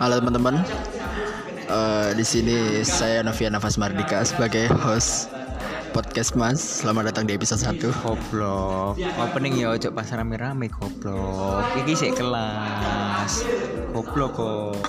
Halo teman-teman. uh, di sini saya Novia Nafas Mardika sebagai host podcast Mas. Selamat datang di episode 1. Goblok. Opening ya ojo pas rame-rame goblok. Iki sik kelas. Goblok kok.